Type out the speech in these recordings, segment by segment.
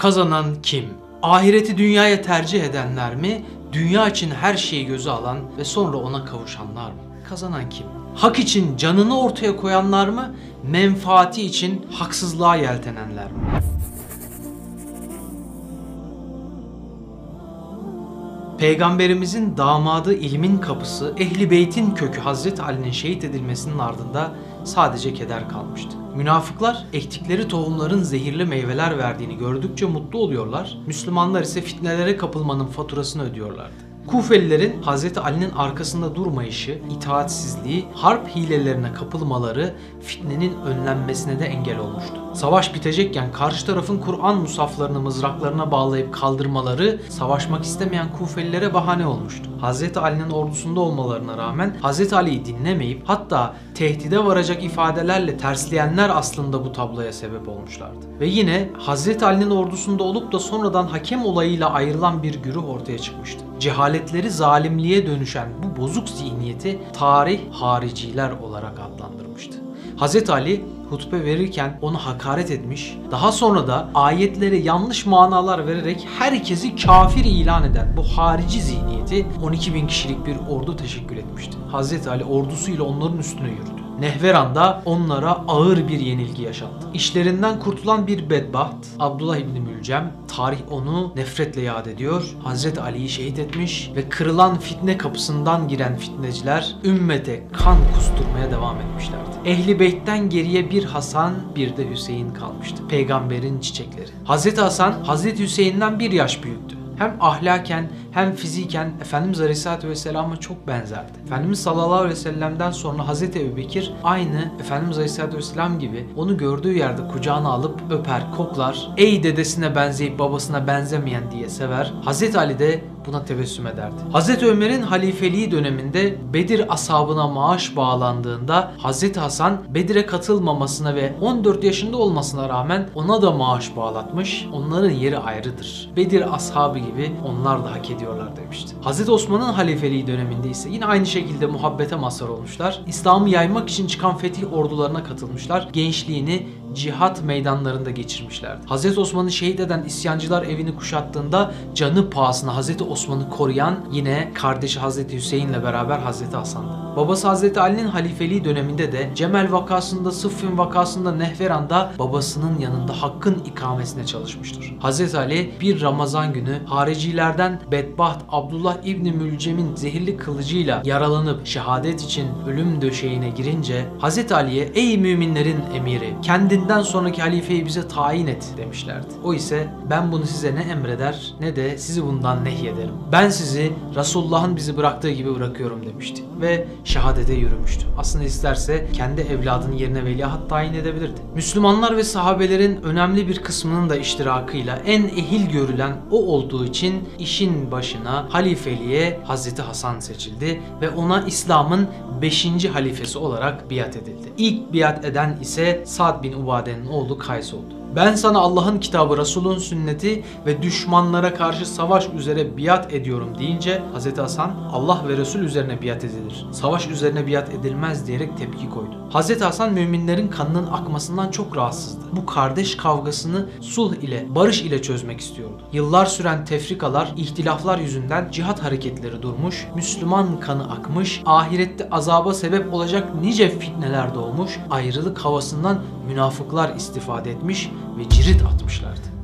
Kazanan kim? Ahireti dünyaya tercih edenler mi? Dünya için her şeyi göze alan ve sonra ona kavuşanlar mı? Kazanan kim? Hak için canını ortaya koyanlar mı? Menfaati için haksızlığa yeltenenler mi? Peygamberimizin damadı ilmin kapısı, Ehli Beyt'in kökü Hazreti Ali'nin şehit edilmesinin ardında sadece keder kalmıştı. Münafıklar ektikleri tohumların zehirli meyveler verdiğini gördükçe mutlu oluyorlar. Müslümanlar ise fitnelere kapılmanın faturasını ödüyorlardı. Kufelilerin Hz. Ali'nin arkasında durmayışı, itaatsizliği, harp hilelerine kapılmaları fitnenin önlenmesine de engel olmuştu. Savaş bitecekken karşı tarafın Kur'an musaflarını mızraklarına bağlayıp kaldırmaları savaşmak istemeyen Kufelilere bahane olmuştu. Hz. Ali'nin ordusunda olmalarına rağmen Hz. Ali'yi dinlemeyip hatta tehdide varacak ifadelerle tersleyenler aslında bu tabloya sebep olmuşlardı. Ve yine Hz. Ali'nin ordusunda olup da sonradan hakem olayıyla ayrılan bir güruh ortaya çıkmıştı. Cehaletleri zalimliğe dönüşen bu bozuk zihniyeti tarih hariciler olarak adlandırmıştı. Hz. Ali hutbe verirken onu hakaret etmiş. Daha sonra da ayetlere yanlış manalar vererek herkesi kafir ilan eden bu harici zihniyeti 12 bin kişilik bir ordu teşekkül etmişti. Hz. Ali ordusuyla onların üstüne yürüdü. Nehveran'da onlara ağır bir yenilgi yaşattı. İşlerinden kurtulan bir bedbaht Abdullah İbni Mülcem tarih onu nefretle yad ediyor. Hazreti Ali'yi şehit etmiş ve kırılan fitne kapısından giren fitneciler ümmete kan kusturmaya devam etmişlerdi. Ehli Beyt'ten geriye bir Hasan bir de Hüseyin kalmıştı. Peygamberin çiçekleri. Hazreti Hasan Hazreti Hüseyin'den bir yaş büyüktü hem ahlaken hem fiziken Efendimiz Aleyhisselatü Vesselam'a çok benzerdi. Efendimiz sallallahu aleyhi ve sellem'den sonra Hazreti Ebubekir aynı Efendimiz Aleyhisselatü Vesselam gibi onu gördüğü yerde kucağına alıp öper, koklar. Ey dedesine benzeyip babasına benzemeyen diye sever. Hazreti Ali de buna tebessüm ederdi. Hazreti Ömer'in halifeliği döneminde Bedir ashabına maaş bağlandığında Hazreti Hasan Bedir'e katılmamasına ve 14 yaşında olmasına rağmen ona da maaş bağlatmış. Onların yeri ayrıdır. Bedir ashabı gibi onlar da hak ediyorlar demişti. Hazreti Osman'ın halifeliği döneminde ise yine aynı şekilde muhabbete mazhar olmuşlar. İslam'ı yaymak için çıkan fetih ordularına katılmışlar. Gençliğini cihat meydanlarında geçirmişlerdi. Hazreti Osman'ı şehit eden isyancılar evini kuşattığında canı pahasına Hazreti Osman'ı koruyan yine kardeşi Hazreti Hüseyin'le beraber Hazreti Hasan'dı. Babası Hazreti Ali'nin halifeliği döneminde de Cemel vakasında, Sıffin vakasında, Nehveran'da babasının yanında hakkın ikamesine çalışmıştır. Hazreti Ali bir Ramazan günü haricilerden bedbaht Abdullah İbni Mülcem'in zehirli kılıcıyla yaralanıp şehadet için ölüm döşeğine girince Hazreti Ali'ye ey müminlerin emiri kendinden sonraki halifeyi bize tayin et demişlerdi. O ise ben bunu size ne emreder ne de sizi bundan nehyederim. Ben sizi Resulullah'ın bizi bıraktığı gibi bırakıyorum demişti. Ve şehadete yürümüştü. Aslında isterse kendi evladının yerine veliaht tayin edebilirdi. Müslümanlar ve sahabelerin önemli bir kısmının da iştirakıyla en ehil görülen o olduğu için işin başına halifeliğe Hazreti Hasan seçildi ve ona İslam'ın 5. halifesi olarak biat edildi. İlk biat eden ise Sa'd bin Ubade'nin oğlu Kays oldu. Ben sana Allah'ın kitabı, Resul'ün sünneti ve düşmanlara karşı savaş üzere biat ediyorum deyince Hz. Hasan Allah ve Resul üzerine biat edilir. Savaş üzerine biat edilmez diyerek tepki koydu. Hz. Hasan müminlerin kanının akmasından çok rahatsızdı. Bu kardeş kavgasını sulh ile, barış ile çözmek istiyordu. Yıllar süren tefrikalar, ihtilaflar yüzünden cihat hareketleri durmuş, Müslüman kanı akmış, ahirette azaba sebep olacak nice fitneler doğmuş, ayrılık havasından münafıklar istifade etmiş ve cirit atmışlardı.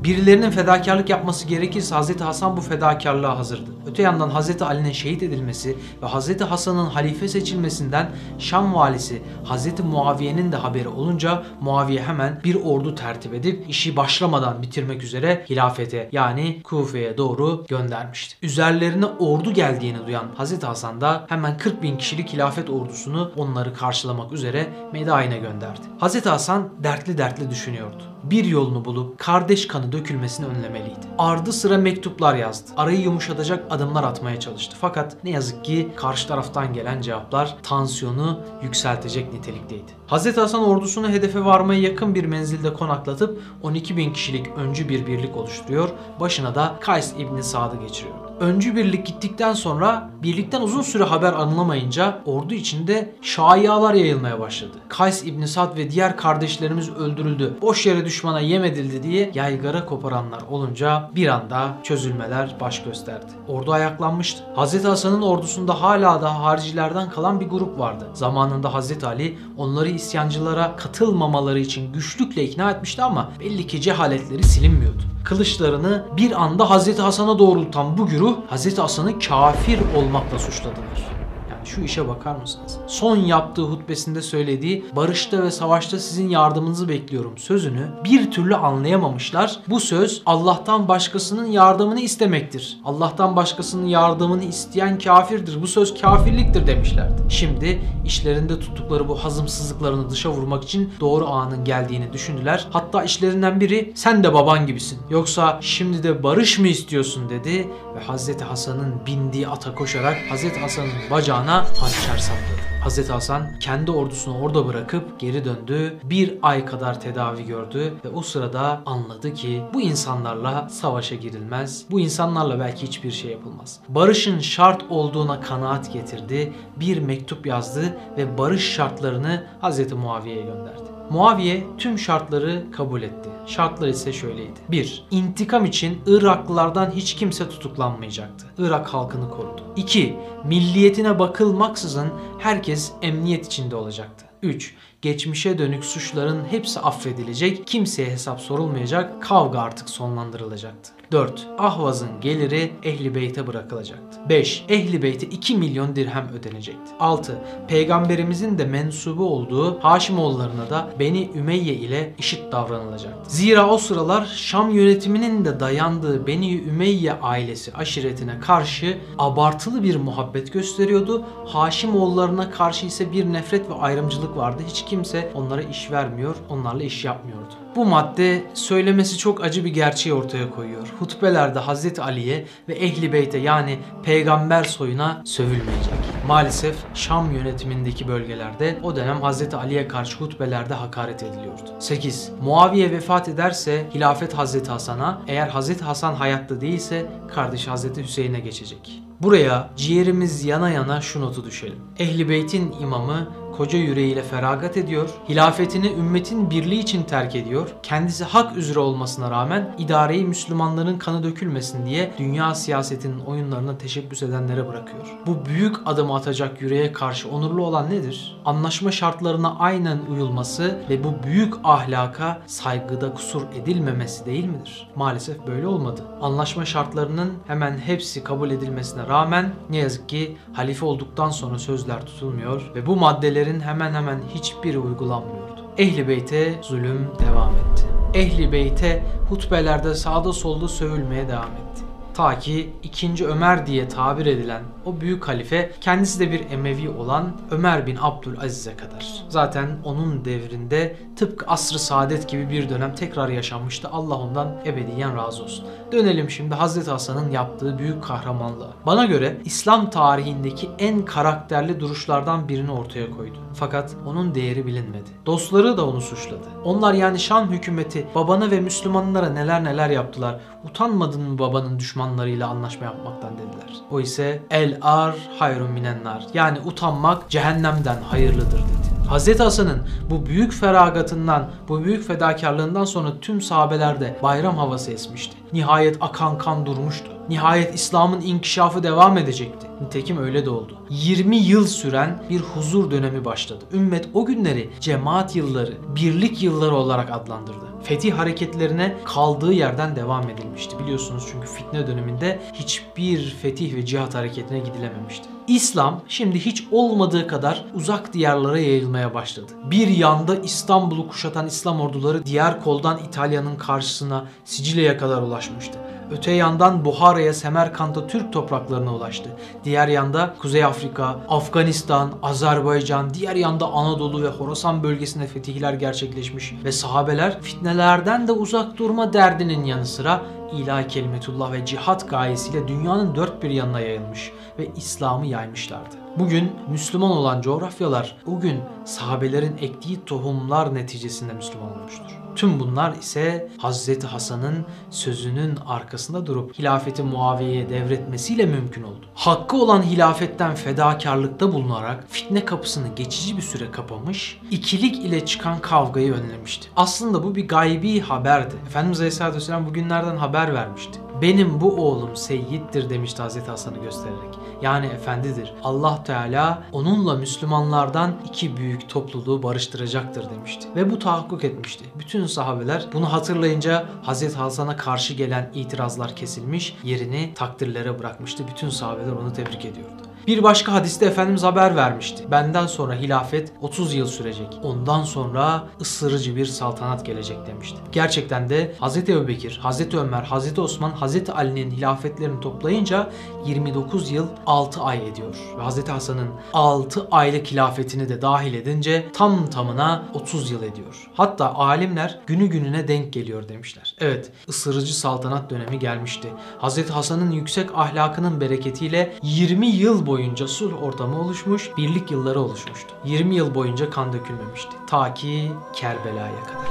Birilerinin fedakarlık yapması gerekirse Hz. Hasan bu fedakarlığa hazırdı. Öte yandan Hz. Ali'nin şehit edilmesi ve Hz. Hasan'ın halife seçilmesinden Şam valisi Hz. Muaviye'nin de haberi olunca Muaviye hemen bir ordu tertip edip işi başlamadan bitirmek üzere hilafete yani Kufe'ye doğru göndermişti. Üzerlerine ordu geldiğini duyan Hz. Hasan da hemen 40 bin kişilik hilafet ordusunu onları karşılamak üzere Medain'e gönderdi. Hz. Hasan dertli dertli düşünüyordu. Bir yolunu bulup kardeş kanı dökülmesini önlemeliydi. Ardı sıra mektuplar yazdı. Arayı yumuşatacak adımlar atmaya çalıştı. Fakat ne yazık ki karşı taraftan gelen cevaplar tansiyonu yükseltecek nitelikteydi. Hz. Hasan ordusunu hedefe varmaya yakın bir menzilde konaklatıp 12 bin kişilik öncü bir birlik oluşturuyor. Başına da Kays İbni Sad'ı geçiriyor. Öncü birlik gittikten sonra birlikten uzun süre haber anılamayınca ordu içinde şayialar yayılmaya başladı. Kays İbni Sad ve diğer kardeşlerimiz öldürüldü. Boş yere düşen düşmana yem edildi diye yaygara koparanlar olunca bir anda çözülmeler baş gösterdi. Ordu ayaklanmıştı. Hazreti Hasan'ın ordusunda hala da haricilerden kalan bir grup vardı. Zamanında Hazreti Ali onları isyancılara katılmamaları için güçlükle ikna etmişti ama belli ki cehaletleri silinmiyordu. Kılıçlarını bir anda Hazreti Hasan'a doğrultan bu güruh Hazreti Hasan'ı kafir olmakla suçladılar. Şu işe bakar mısınız? Son yaptığı hutbesinde söylediği barışta ve savaşta sizin yardımınızı bekliyorum sözünü bir türlü anlayamamışlar. Bu söz Allah'tan başkasının yardımını istemektir. Allah'tan başkasının yardımını isteyen kafirdir. Bu söz kafirliktir demişlerdi. Şimdi işlerinde tuttukları bu hazımsızlıklarını dışa vurmak için doğru anın geldiğini düşündüler. Hatta işlerinden biri sen de baban gibisin. Yoksa şimdi de barış mı istiyorsun dedi ve Hazreti Hasan'ın bindiği ata koşarak Hazreti Hasan'ın bacağına hançer sapladı. Hazreti Hasan kendi ordusunu orada bırakıp geri döndü. Bir ay kadar tedavi gördü ve o sırada anladı ki bu insanlarla savaşa girilmez. Bu insanlarla belki hiçbir şey yapılmaz. Barışın şart olduğuna kanaat getirdi. Bir mektup yazdı ve barış şartlarını Hazreti Muaviye'ye gönderdi. Muaviye tüm şartları kabul etti. Şartlar ise şöyleydi. 1. İntikam için Iraklılardan hiç kimse tutuklanmayacaktı. Irak halkını korudu. 2. Milliyetine bakılmaksızın herkes emniyet içinde olacaktı. 3. Geçmişe dönük suçların hepsi affedilecek, kimseye hesap sorulmayacak, kavga artık sonlandırılacaktı. 4. Ahvaz'ın geliri Ehli Beyt'e bırakılacaktı. 5. Ehli Beyt'e 2 milyon dirhem ödenecekti. 6. Peygamberimizin de mensubu olduğu Haşimoğullarına da Beni Ümeyye ile eşit davranılacaktı. Zira o sıralar Şam yönetiminin de dayandığı Beni Ümeyye ailesi aşiretine karşı abartılı bir muhabbet gösteriyordu. Haşimoğullarına karşı ise bir nefret ve ayrımcılık vardı. Hiç kimse onlara iş vermiyor, onlarla iş yapmıyordu. Bu madde söylemesi çok acı bir gerçeği ortaya koyuyor. Hutbelerde Hazreti Ali'ye ve Ehli Beyt'e yani peygamber soyuna sövülmeyecek. Maalesef Şam yönetimindeki bölgelerde o dönem Hazreti Ali'ye karşı hutbelerde hakaret ediliyordu. 8. Muaviye vefat ederse hilafet Hazreti Hasan'a, eğer Hazreti Hasan hayatta değilse kardeş Hazreti Hüseyin'e geçecek. Buraya ciğerimiz yana yana şu notu düşelim. Ehli Beyt'in imamı koca yüreğiyle feragat ediyor, hilafetini ümmetin birliği için terk ediyor, kendisi hak üzere olmasına rağmen idareyi Müslümanların kanı dökülmesin diye dünya siyasetinin oyunlarına teşebbüs edenlere bırakıyor. Bu büyük adımı atacak yüreğe karşı onurlu olan nedir? Anlaşma şartlarına aynen uyulması ve bu büyük ahlaka saygıda kusur edilmemesi değil midir? Maalesef böyle olmadı. Anlaşma şartlarının hemen hepsi kabul edilmesine rağmen ne yazık ki halife olduktan sonra sözler tutulmuyor ve bu maddeleri hemen hemen hiçbiri uygulanmıyordu. Ehli Beyt'e zulüm devam etti. Ehli Beyt'e hutbelerde sağda solda sövülmeye devam etti. Ta ki 2. Ömer diye tabir edilen o büyük halife kendisi de bir Emevi olan Ömer bin Abdülaziz'e kadar. Zaten onun devrinde tıpkı asr-ı saadet gibi bir dönem tekrar yaşanmıştı. Allah ondan ebediyen razı olsun. Dönelim şimdi Hazreti Hasan'ın yaptığı büyük kahramanlığa. Bana göre İslam tarihindeki en karakterli duruşlardan birini ortaya koydu. Fakat onun değeri bilinmedi. Dostları da onu suçladı. Onlar yani Şam hükümeti babana ve Müslümanlara neler neler yaptılar. Utanmadın mı babanın düşmanlarıyla anlaşma yapmaktan dediler. O ise el ar hayrun minennar. Yani utanmak cehennemden hayırlıdır dedi. Hazreti Hasan'ın bu büyük feragatından, bu büyük fedakarlığından sonra tüm sahabelerde bayram havası esmişti. Nihayet akan kan durmuştu. Nihayet İslam'ın inkişafı devam edecekti. Nitekim öyle de oldu. 20 yıl süren bir huzur dönemi başladı. Ümmet o günleri cemaat yılları, birlik yılları olarak adlandırdı. Fetih hareketlerine kaldığı yerden devam edilmişti. Biliyorsunuz çünkü fitne döneminde hiçbir fetih ve cihat hareketine gidilememişti. İslam şimdi hiç olmadığı kadar uzak diyarlara yayılmaya başladı. Bir yanda İstanbul'u kuşatan İslam orduları diğer koldan İtalya'nın karşısına Sicilya'ya kadar ulaşmıştı. Öte yandan Buhara'ya, Semerkant'a Türk topraklarına ulaştı. Diğer yanda Kuzey Afrika, Afganistan, Azerbaycan, diğer yanda Anadolu ve Horasan bölgesinde fetihler gerçekleşmiş ve sahabeler fitnelerden de uzak durma derdinin yanı sıra ilahi kelimetullah ve cihat gayesiyle dünyanın dört bir yanına yayılmış ve İslam'ı yaymışlardı. Bugün Müslüman olan coğrafyalar o gün sahabelerin ektiği tohumlar neticesinde Müslüman olmuştur. Tüm bunlar ise Hazreti Hasan'ın sözünün arkasında durup hilafeti Muaviye'ye devretmesiyle mümkün oldu. Hakkı olan hilafetten fedakarlıkta bulunarak fitne kapısını geçici bir süre kapamış, ikilik ile çıkan kavgayı önlemişti. Aslında bu bir gaybi haberdi. Efendimiz Aleyhisselatü Vesselam bugünlerden haber vermişti. Benim bu oğlum seyyittir demişti Hazreti Hasan'ı göstererek. Yani efendidir. Allah Teala onunla Müslümanlardan iki büyük topluluğu barıştıracaktır demişti. Ve bu tahakkuk etmişti. Bütün sahabeler bunu hatırlayınca Hazreti Hasan'a karşı gelen itirazlar kesilmiş, yerini takdirlere bırakmıştı. Bütün sahabeler onu tebrik ediyordu. Bir başka hadiste Efendimiz haber vermişti. Benden sonra hilafet 30 yıl sürecek. Ondan sonra ısırıcı bir saltanat gelecek demişti. Gerçekten de Hz. Ebubekir, Hz. Ömer, Hz. Osman, Hz. Ali'nin hilafetlerini toplayınca 29 yıl 6 ay ediyor. Ve Hz. Hasan'ın 6 aylık hilafetini de dahil edince tam tamına 30 yıl ediyor. Hatta alimler günü gününe denk geliyor demişler. Evet, ısırıcı saltanat dönemi gelmişti. Hz. Hasan'ın yüksek ahlakının bereketiyle 20 yıl boyunca sulh ortamı oluşmuş, birlik yılları oluşmuştu. 20 yıl boyunca kan dökülmemişti. Ta ki Kerbela'ya kadar.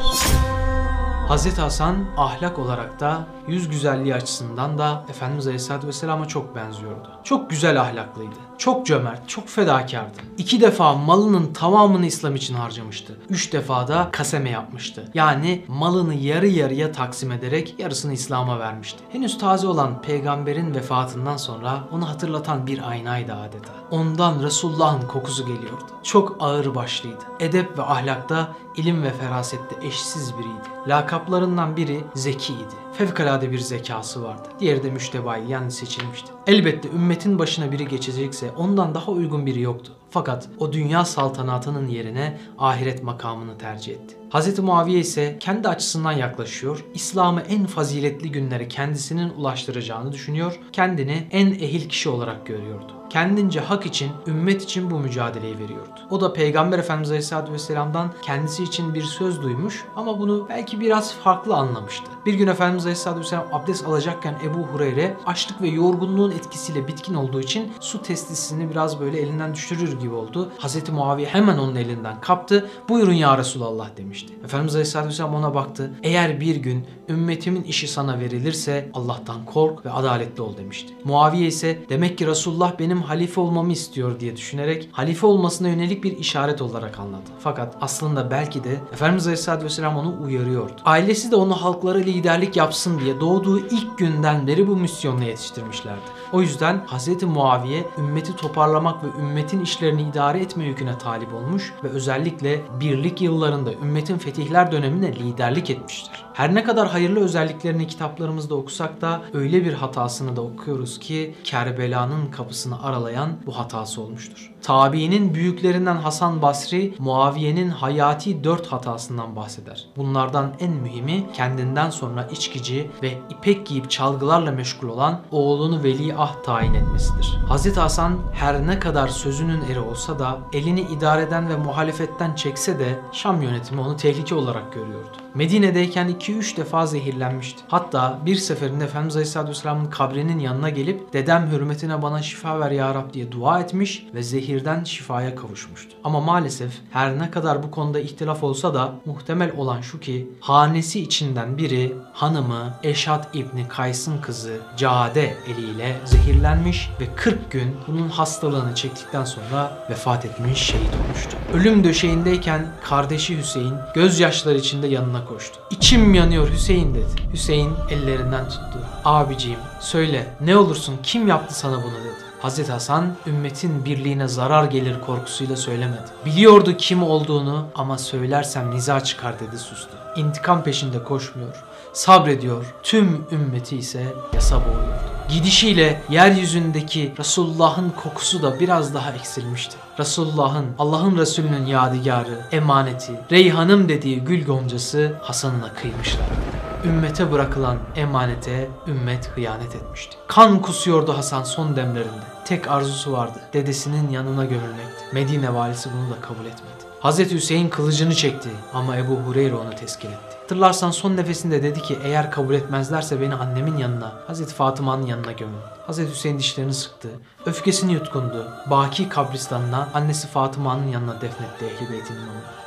Hz. Hasan ahlak olarak da yüz güzelliği açısından da Efendimiz Aleyhisselatü Vesselam'a çok benziyordu. Çok güzel ahlaklıydı. Çok cömert, çok fedakardı. İki defa malının tamamını İslam için harcamıştı. Üç defa da kaseme yapmıştı. Yani malını yarı yarıya taksim ederek yarısını İslam'a vermişti. Henüz taze olan peygamberin vefatından sonra onu hatırlatan bir aynaydı adeta. Ondan Resulullah'ın kokusu geliyordu. Çok ağır başlıydı. Edep ve ahlakta, ilim ve ferasette eşsiz biriydi. Lakaplarından biri Zeki'ydi. Fevkalade bir zekası vardı. Diğeri de müştebai yani seçilmişti. Elbette ümmetin başına biri geçecekse ondan daha uygun biri yoktu. Fakat o dünya saltanatının yerine ahiret makamını tercih etti. Hz. Muaviye ise kendi açısından yaklaşıyor, İslam'ı en faziletli günlere kendisinin ulaştıracağını düşünüyor, kendini en ehil kişi olarak görüyordu. Kendince hak için, ümmet için bu mücadeleyi veriyordu. O da Peygamber Efendimiz Aleyhisselatü Vesselam'dan kendisi için bir söz duymuş ama bunu belki biraz farklı anlamıştı. Bir gün Efendimiz Aleyhisselatü Vesselam abdest alacakken Ebu Hureyre açlık ve yorgunluğun etkisiyle bitkin olduğu için su testisini biraz böyle elinden düşürür gibi oldu. Hz. Muaviye hemen onun elinden kaptı. Buyurun ya Resulallah demişti. Efendimiz Aleyhisselatü Vesselam ona baktı. Eğer bir gün ümmetimin işi sana verilirse Allah'tan kork ve adaletli ol demişti. Muaviye ise demek ki Resulullah benim halife olmamı istiyor diye düşünerek halife olmasına yönelik bir işaret olarak anladı. Fakat aslında belki de Efendimiz Aleyhisselatü Vesselam onu uyarıyordu. Ailesi de onu halklara liderlik yapsın diye doğduğu ilk günden beri bu misyonla yetiştirmişlerdi. O yüzden Hz. Muaviye ümmeti toparlamak ve ümmetin işlerini idare etme yüküne talip olmuş ve özellikle birlik yıllarında ümmetin fetihler döneminde liderlik etmiştir. Her ne kadar hayırlı özelliklerini kitaplarımızda okusak da öyle bir hatasını da okuyoruz ki Kerbela'nın kapısını aralayan bu hatası olmuştur. Tabiinin büyüklerinden Hasan Basri, Muaviye'nin hayati dört hatasından bahseder. Bunlardan en mühimi kendinden sonra içkici ve ipek giyip çalgılarla meşgul olan oğlunu veliaht tayin etmesidir. Hazreti Hasan her ne kadar sözünün eri olsa da elini idareden ve muhalefetten çekse de Şam yönetimi onu tehlike olarak görüyordu. Medine'deyken 2-3 defa zehirlenmişti. Hatta bir seferinde Efendimiz Aleyhisselatü Vesselam'ın kabrinin yanına gelip dedem hürmetine bana şifa ver ya Rab diye dua etmiş ve zehirden şifaya kavuşmuştu. Ama maalesef her ne kadar bu konuda ihtilaf olsa da muhtemel olan şu ki hanesi içinden biri hanımı Eşat İbni Kays'ın kızı Cade eliyle zehirlenmiş ve 40 gün bunun hastalığını çektikten sonra vefat etmiş şehit olmuştu. Ölüm döşeğindeyken kardeşi Hüseyin gözyaşları içinde yanına koştu. İçim yanıyor Hüseyin dedi. Hüseyin ellerinden tuttu. Abiciğim söyle ne olursun kim yaptı sana bunu dedi. Hazreti Hasan ümmetin birliğine zarar gelir korkusuyla söylemedi. Biliyordu kim olduğunu ama söylersem niza çıkar dedi sustu. İntikam peşinde koşmuyor, sabrediyor. Tüm ümmeti ise yasa boğuyordu. Gidişiyle yeryüzündeki Resulullah'ın kokusu da biraz daha eksilmişti. Resulullah'ın, Allah'ın Resulü'nün yadigarı, emaneti, reyhanım dediği gül goncası Hasan'ına kıymışlar. Ümmete bırakılan emanete ümmet hıyanet etmişti. Kan kusuyordu Hasan son demlerinde. Tek arzusu vardı. Dedesinin yanına gömülmekti. Medine valisi bunu da kabul etmedi. Hazreti Hüseyin kılıcını çekti ama Ebu Hureyre onu teskin etti. Hatırlarsan son nefesinde dedi ki eğer kabul etmezlerse beni annemin yanına, Hazreti Fatıma'nın yanına gömün. Hazreti Hüseyin dişlerini sıktı. Öfkesini yutkundu. Baki kabristanına annesi Fatıma'nın yanına defnetti Ehl-i Beyt'in.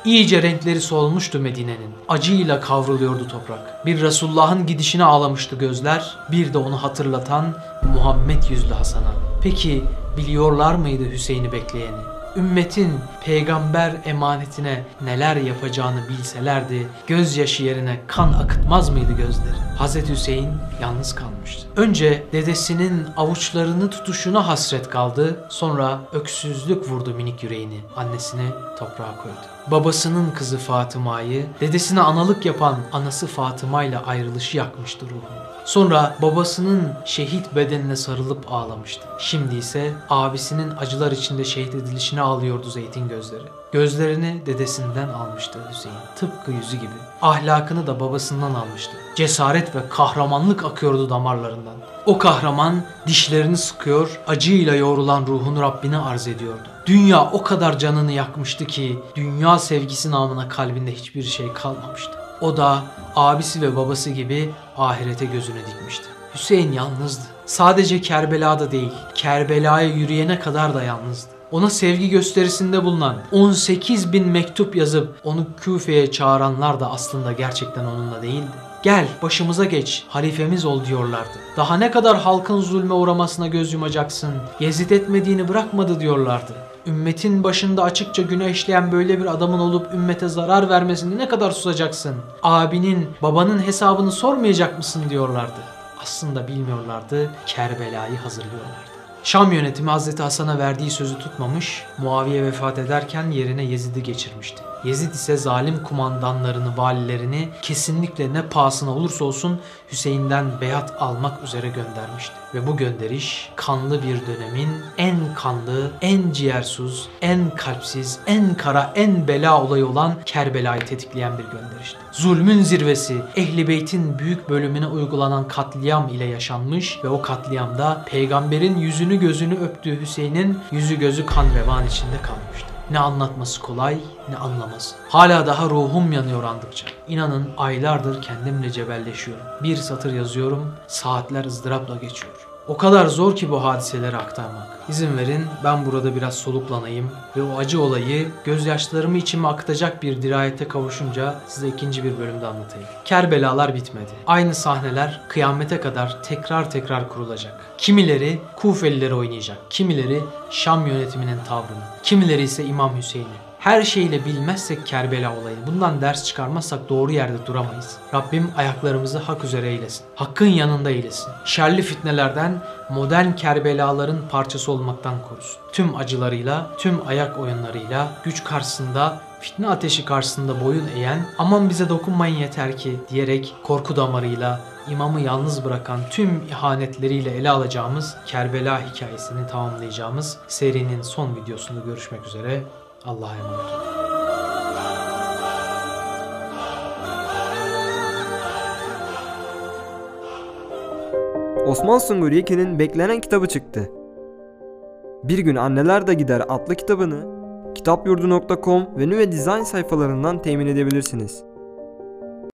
İyice renkleri solmuştu Medine'nin. Acıyla kavruluyordu toprak. Bir Resulullah'ın gidişine ağlamıştı gözler. Bir de onu hatırlatan Muhammed yüzlü Hasan'a. Peki biliyorlar mıydı Hüseyin'i bekleyeni? Ümmetin peygamber emanetine neler yapacağını bilselerdi gözyaşı yerine kan akıtmaz mıydı gözleri? Hazreti Hüseyin yalnız kalmıştı. Önce dedesinin avuçlarını tutuşuna hasret kaldı. Sonra öksüzlük vurdu minik yüreğini. Annesini toprağa koydu. Babasının kızı Fatıma'yı, dedesine analık yapan anası Fatıma ile ayrılışı yakmıştı ruhunu. Sonra babasının şehit bedenine sarılıp ağlamıştı. Şimdi ise abisinin acılar içinde şehit edilişine ağlıyordu Zeytin gözleri. Gözlerini dedesinden almıştı Hüseyin. Tıpkı yüzü gibi. Ahlakını da babasından almıştı. Cesaret ve kahramanlık akıyordu damarlarından. O kahraman dişlerini sıkıyor, acıyla yoğrulan ruhunu Rabbine arz ediyordu. Dünya o kadar canını yakmıştı ki dünya sevgisi namına kalbinde hiçbir şey kalmamıştı. O da abisi ve babası gibi ahirete gözünü dikmişti. Hüseyin yalnızdı. Sadece Kerbela'da değil, Kerbela'ya yürüyene kadar da yalnızdı. Ona sevgi gösterisinde bulunan 18 bin mektup yazıp onu Küfe'ye çağıranlar da aslında gerçekten onunla değildi. Gel başımıza geç, halifemiz ol diyorlardı. Daha ne kadar halkın zulme uğramasına göz yumacaksın, Yezid etmediğini bırakmadı diyorlardı. Ümmetin başında açıkça güneşleyen böyle bir adamın olup ümmete zarar vermesini ne kadar susacaksın? Abinin, babanın hesabını sormayacak mısın diyorlardı. Aslında bilmiyorlardı, Kerbela'yı hazırlıyorlardı. Şam yönetimi Hazreti Hasan'a verdiği sözü tutmamış, Muaviye vefat ederken yerine Yezid'i geçirmişti. Yezid ise zalim kumandanlarını, valilerini kesinlikle ne pahasına olursa olsun Hüseyin'den beyat almak üzere göndermişti. Ve bu gönderiş kanlı bir dönemin en kanlı, en ciğersuz, en kalpsiz, en kara, en bela olayı olan Kerbela'yı tetikleyen bir gönderişti. Zulmün zirvesi, Ehli Beyt'in büyük bölümüne uygulanan katliam ile yaşanmış ve o katliamda peygamberin yüzünü gözünü öptüğü Hüseyin'in yüzü gözü kan revan içinde kalmıştı. Ne anlatması kolay ne anlaması. Hala daha ruhum yanıyor andıkça. İnanın aylardır kendimle cebelleşiyorum. Bir satır yazıyorum, saatler ızdırapla geçiyor. O kadar zor ki bu hadiseleri aktarmak. İzin verin ben burada biraz soluklanayım ve o acı olayı gözyaşlarımı içime akıtacak bir dirayete kavuşunca size ikinci bir bölümde anlatayım. Kerbelalar bitmedi. Aynı sahneler kıyamete kadar tekrar tekrar kurulacak. Kimileri Kufelileri oynayacak, kimileri Şam yönetiminin tavrını, kimileri ise İmam Hüseyin'i her şeyle bilmezsek Kerbela olayını, bundan ders çıkarmazsak doğru yerde duramayız. Rabbim ayaklarımızı hak üzere eylesin. Hakkın yanında eylesin. Şerli fitnelerden, modern Kerbelaların parçası olmaktan korusun. Tüm acılarıyla, tüm ayak oyunlarıyla, güç karşısında fitne ateşi karşısında boyun eğen aman bize dokunmayın yeter ki diyerek korku damarıyla imamı yalnız bırakan tüm ihanetleriyle ele alacağımız Kerbela hikayesini tamamlayacağımız serinin son videosunda görüşmek üzere. Allah'a emanet olun. Osman Sungur Yekin'in beklenen kitabı çıktı. Bir gün Anneler de Gider adlı kitabını kitapyurdu.com ve Nüve Design sayfalarından temin edebilirsiniz.